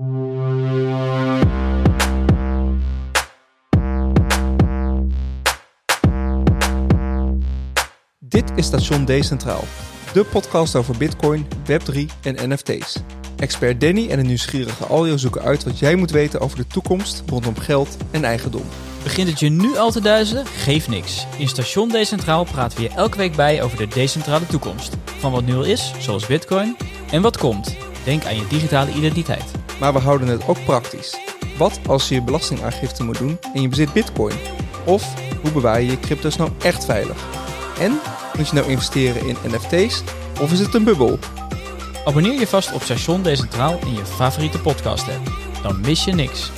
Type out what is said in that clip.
Dit is Station Decentraal, de podcast over Bitcoin, Web3 en NFT's. Expert Danny en de nieuwsgierige Aljo zoeken uit wat jij moet weten over de toekomst rondom geld en eigendom. Begint het je nu al te duizelen? Geef niks. In Station Decentraal praten we je elke week bij over de decentrale toekomst. Van wat nu al is, zoals Bitcoin, en wat komt. Denk aan je digitale identiteit. Maar we houden het ook praktisch. Wat als je je belastingaangifte moet doen en je bezit Bitcoin? Of hoe bewaar je je crypto's nou echt veilig? En moet je nou investeren in NFT's of is het een bubbel? Abonneer je vast op Station Decentraal in je favoriete podcast app. Dan mis je niks.